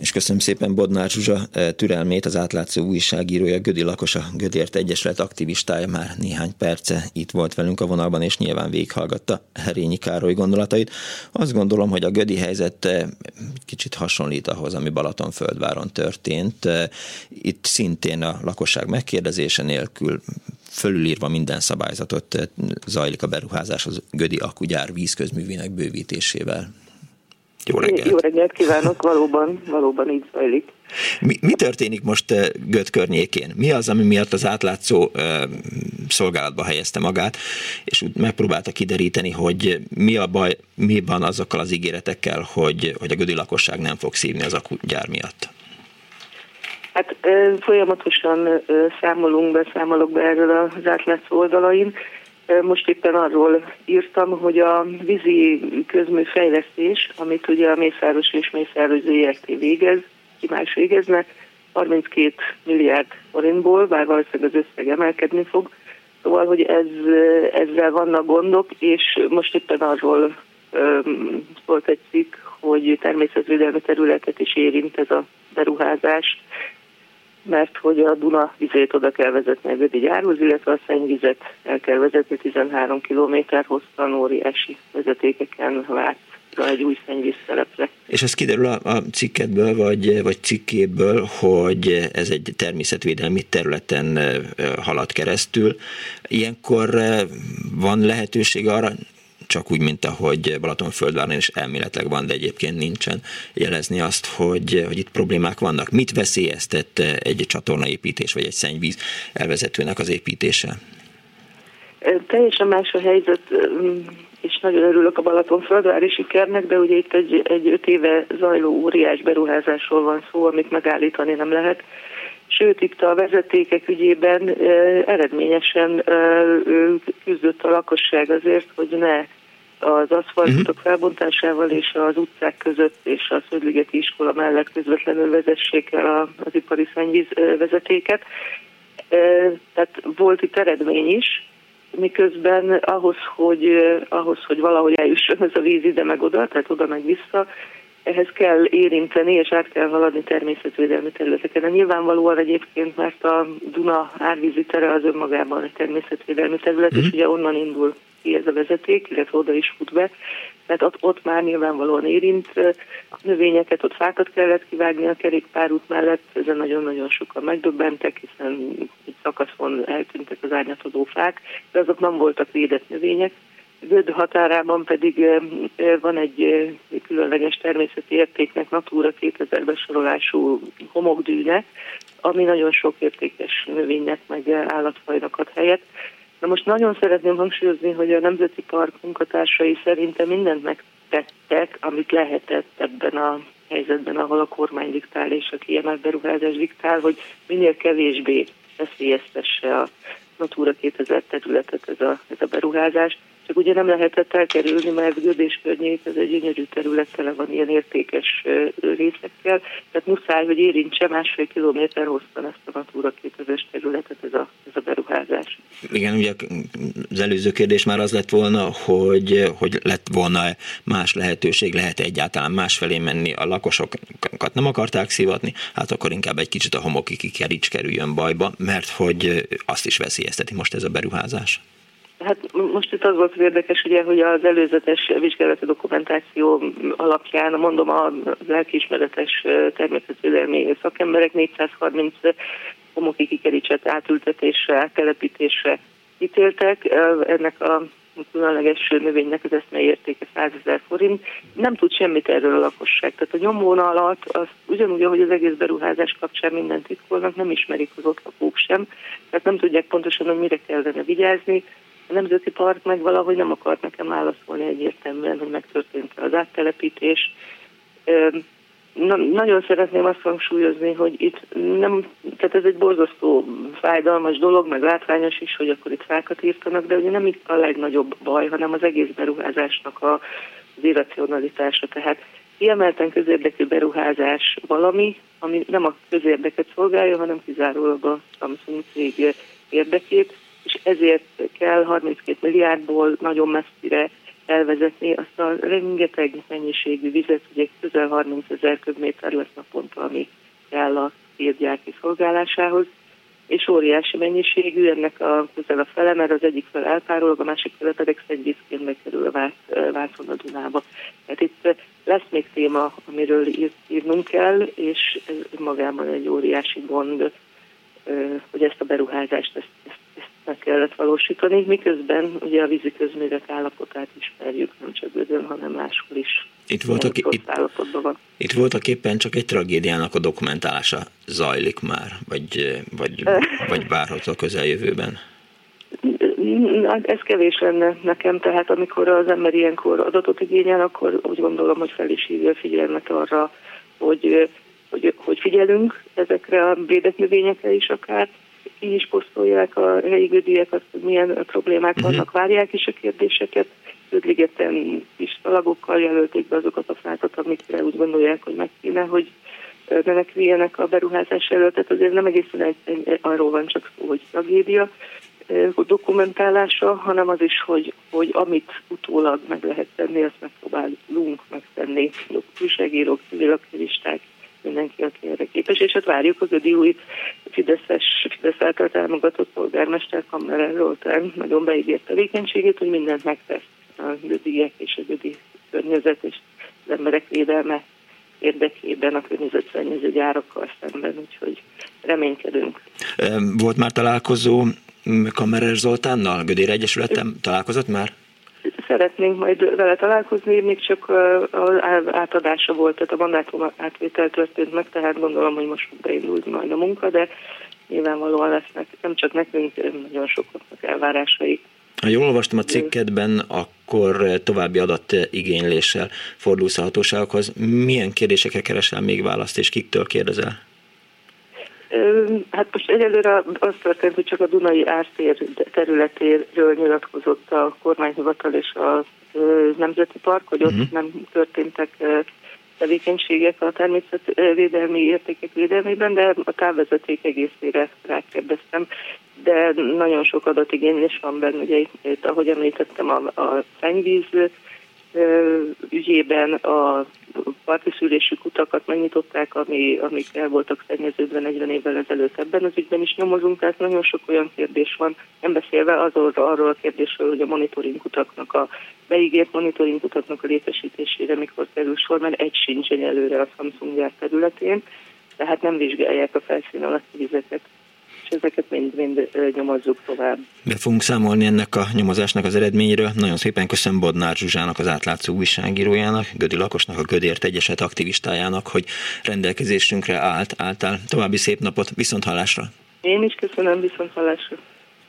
És köszönöm szépen Bodnár Zsuzsa eh, türelmét, az átlátszó újságírója, Gödi Lakosa, Gödért Egyesület aktivistája már néhány perce itt volt velünk a vonalban, és nyilván végighallgatta Herényi Károly gondolatait. Azt gondolom, hogy a Gödi helyzet eh, kicsit hasonlít ahhoz, ami Balatonföldváron történt. Eh, itt szintén a lakosság megkérdezése nélkül fölülírva minden szabályzatot zajlik a beruházás az Gödi akugyár vízközművének bővítésével. Jó reggelt! Jó reggelt kívánok, valóban, valóban így zajlik. Mi, mi történik most eh, Göt környékén? Mi az, ami miatt az átlátszó uh, szolgálatba helyezte magát, és megpróbálta kideríteni, hogy mi a baj, mi van azokkal az ígéretekkel, hogy, hogy a gödi lakosság nem fog szívni az akugyár miatt? Hát folyamatosan számolunk be, számolok be erről az átlátszó oldalain. Most éppen arról írtam, hogy a vízi közműfejlesztés, amit ugye a Mészáros és Mészáros ZRT végez, ki más végezne, 32 milliárd forintból, bár valószínűleg az összeg emelkedni fog. Szóval, hogy ez, ezzel vannak gondok, és most éppen arról um, szólt egy cikk, hogy természetvédelmi területet is érint ez a beruházás, mert hogy a Duna vizét oda kell vezetni a Gödi gyárhoz, illetve a szennyvizet el kell vezetni 13 km hosszan óriási vezetékeken vált egy új szennyvízszerepre. És ez kiderül a, a cikketből, vagy, vagy cikkéből, hogy ez egy természetvédelmi területen halad keresztül. Ilyenkor van lehetőség arra, csak úgy, mint ahogy Balatonföldváron is elméletleg van, de egyébként nincsen, jelezni azt, hogy, hogy itt problémák vannak. Mit veszélyeztet egy csatornaépítés, vagy egy szennyvíz elvezetőnek az építése? Teljesen más a helyzet, és nagyon örülök a Balatonföldvári sikernek, de ugye itt egy, egy öt éve zajló óriás beruházásról van szó, amit megállítani nem lehet. Sőt, itt a vezetékek ügyében eredményesen küzdött a lakosság azért, hogy ne az aszfaltok uh-huh. felbontásával és az utcák között és a Szöldligeti iskola mellett közvetlenül vezessék el az ipari szennyvíz vezetéket. Tehát volt itt eredmény is, miközben ahhoz, hogy, ahhoz, hogy valahogy eljusson ez a víz ide meg oda, tehát oda meg vissza, ehhez kell érinteni, és át kell haladni természetvédelmi területeken. De nyilvánvalóan egyébként, mert a Duna árvízi tere az önmagában egy természetvédelmi terület, mm. és mhm. ugye onnan indul ki ez a vezeték, illetve oda is fut be, mert ott, ott már nyilvánvalóan érint növényeket, ott fákat kellett kivágni a kerékpárút mellett, ezen nagyon-nagyon sokan megdöbbentek, hiszen egy szakaszon eltűntek az árnyatodó fák, de azok nem voltak védett növények, Göd határában pedig van egy különleges természeti értéknek Natura 2000 besorolású homokdűne, ami nagyon sok értékes növénynek meg állatfajnak ad helyet. Na most nagyon szeretném hangsúlyozni, hogy a Nemzeti Park munkatársai szerintem mindent megtettek, amit lehetett ebben a helyzetben, ahol a kormány diktál és a kiemelt beruházás diktál, hogy minél kevésbé veszélyeztesse a Natura 2000 területet ez a, ez a beruházás csak ugye nem lehetett elkerülni, mert Gödés környék ez egy gyönyörű terület, tele van ilyen értékes részekkel, tehát muszáj, hogy érintse másfél kilométer hosszan ezt a Natura 2000 területet ez a, ez a beruházás. Igen, ugye az előző kérdés már az lett volna, hogy, hogy lett volna más lehetőség, lehet egyáltalán másfelé menni, a lakosokat nem akarták szivatni, hát akkor inkább egy kicsit a homokiki kerics kerüljön bajba, mert hogy azt is veszélyezteti most ez a beruházás. Hát most itt az volt az érdekes, ugye, hogy az előzetes vizsgálati dokumentáció alapján, mondom, a lelkiismeretes természetvédelmi szakemberek 430 homoki kikerítset átültetésre, áttelepítésre ítéltek. Ennek a különleges növénynek az eszmei értéke 100 ezer forint. Nem tud semmit erről a lakosság. Tehát a nyomvóna alatt az ugyanúgy, ahogy az egész beruházás kapcsán mindent titkolnak, nem ismerik az ott lakók sem. Tehát nem tudják pontosan, hogy mire kellene vigyázni a Nemzeti Park meg valahogy nem akart nekem válaszolni egyértelműen, hogy megtörtént az áttelepítés. Na, nagyon szeretném azt hangsúlyozni, hogy itt nem, tehát ez egy borzasztó fájdalmas dolog, meg látványos is, hogy akkor itt fákat írtanak, de ugye nem itt a legnagyobb baj, hanem az egész beruházásnak a, az irracionalitása. Tehát kiemelten közérdekű beruházás valami, ami nem a közérdeket szolgálja, hanem kizárólag a Samsung cég érdekét, ezért kell 32 milliárdból nagyon messzire elvezetni azt a rengeteg mennyiségű vizet, ugye közel 30 ezer köbméter lesz naponta, ami kell a térgyárki szolgálásához, és óriási mennyiségű, ennek a közel a fele, mert az egyik fel elpárol, a másik fele pedig szennyvízként megkerül a Vác, Vácon a Dunába. Tehát itt lesz még téma, amiről írnunk kell, és ez magában egy óriási gond, hogy ezt a beruházást, ezt meg kellett valósítani, miközben ugye a vízi közművek állapotát ismerjük, nem csak Gödön, hanem máshol is. Itt voltak, itt, van. itt voltak éppen csak egy tragédiának a dokumentálása zajlik már, vagy, vagy, vagy várható a közeljövőben? Ez kevés lenne nekem, tehát amikor az ember ilyenkor adatot igényel, akkor úgy gondolom, hogy fel is hívja a figyelmet arra, hogy, hogy, hogy figyelünk ezekre a védett növényekre is akár, így is posztolják a helyi gödűek, milyen problémák uh-huh. vannak, várják is a kérdéseket. Ödligeten is talagokkal jelölték be azokat a fákat, amikre úgy gondolják, hogy meg kéne, hogy meneküljenek a beruházás előtt. Tehát azért nem egészen egy, egy, arról van csak szó, hogy tragédia dokumentálása, hanem az is, hogy, hogy amit utólag meg lehet tenni, azt megpróbálunk megtenni. Újságírók, civil aktivisták, mindenki, aki erre képes, és hát várjuk az ödi új Fideszes, Fidesz által támogatott polgármester Kammerer Zoltán nagyon beígért tevékenységét, hogy mindent megtesz a gödiek és a gödi környezet és az emberek védelme érdekében a környezetszennyező gyárakkal szemben, úgyhogy reménykedünk. Volt már találkozó Kammerer Zoltánnal, Gödér Egyesületem találkozott már? Szeretnénk majd vele találkozni, még csak az átadása volt, tehát a mandátum átvétel történt meg, tehát gondolom, hogy most beindult majd a munka, de nyilvánvalóan lesznek nem csak nekünk, nagyon sokaknak elvárásai. Ha jól olvastam a cikkedben, akkor további adatigényléssel fordulsz a hatóságokhoz. Milyen kérdésekre keresel még választ, és kiktől kérdezel? Hát most egyelőre az történt, hogy csak a Dunai ártér területéről nyilatkozott a kormányhivatal és a Nemzeti Park, hogy ott uh-huh. nem történtek tevékenységek a természetvédelmi értékek védelmében, de a távvezeték egészére rákérdeztem. De nagyon sok adatigénylés van benne, ugye itt, ahogy említettem, a, a szennyvíz ügyében a parti szülésű kutakat megnyitották, ami, amik el voltak szennyeződve 40 évvel ezelőtt ebben az ügyben is nyomozunk, tehát nagyon sok olyan kérdés van, nem beszélve azról, arról a kérdésről, hogy a monitoring kutaknak, a beígért monitoring kutaknak a létesítésére mikor kerül sor, mert egy sincs előre a Samsung gyár területén, tehát nem vizsgálják a felszín alatti vizeket és ezeket mind-mind nyomozzuk tovább. Be fogunk számolni ennek a nyomozásnak az eredményéről. Nagyon szépen köszönöm Bodnár Zsuzsának, az átlátszó újságírójának, Gödi Lakosnak, a Gödért Egyeset aktivistájának, hogy rendelkezésünkre állt, álltál. További szép napot, viszont hallásra! Én is köszönöm, viszont hallásra!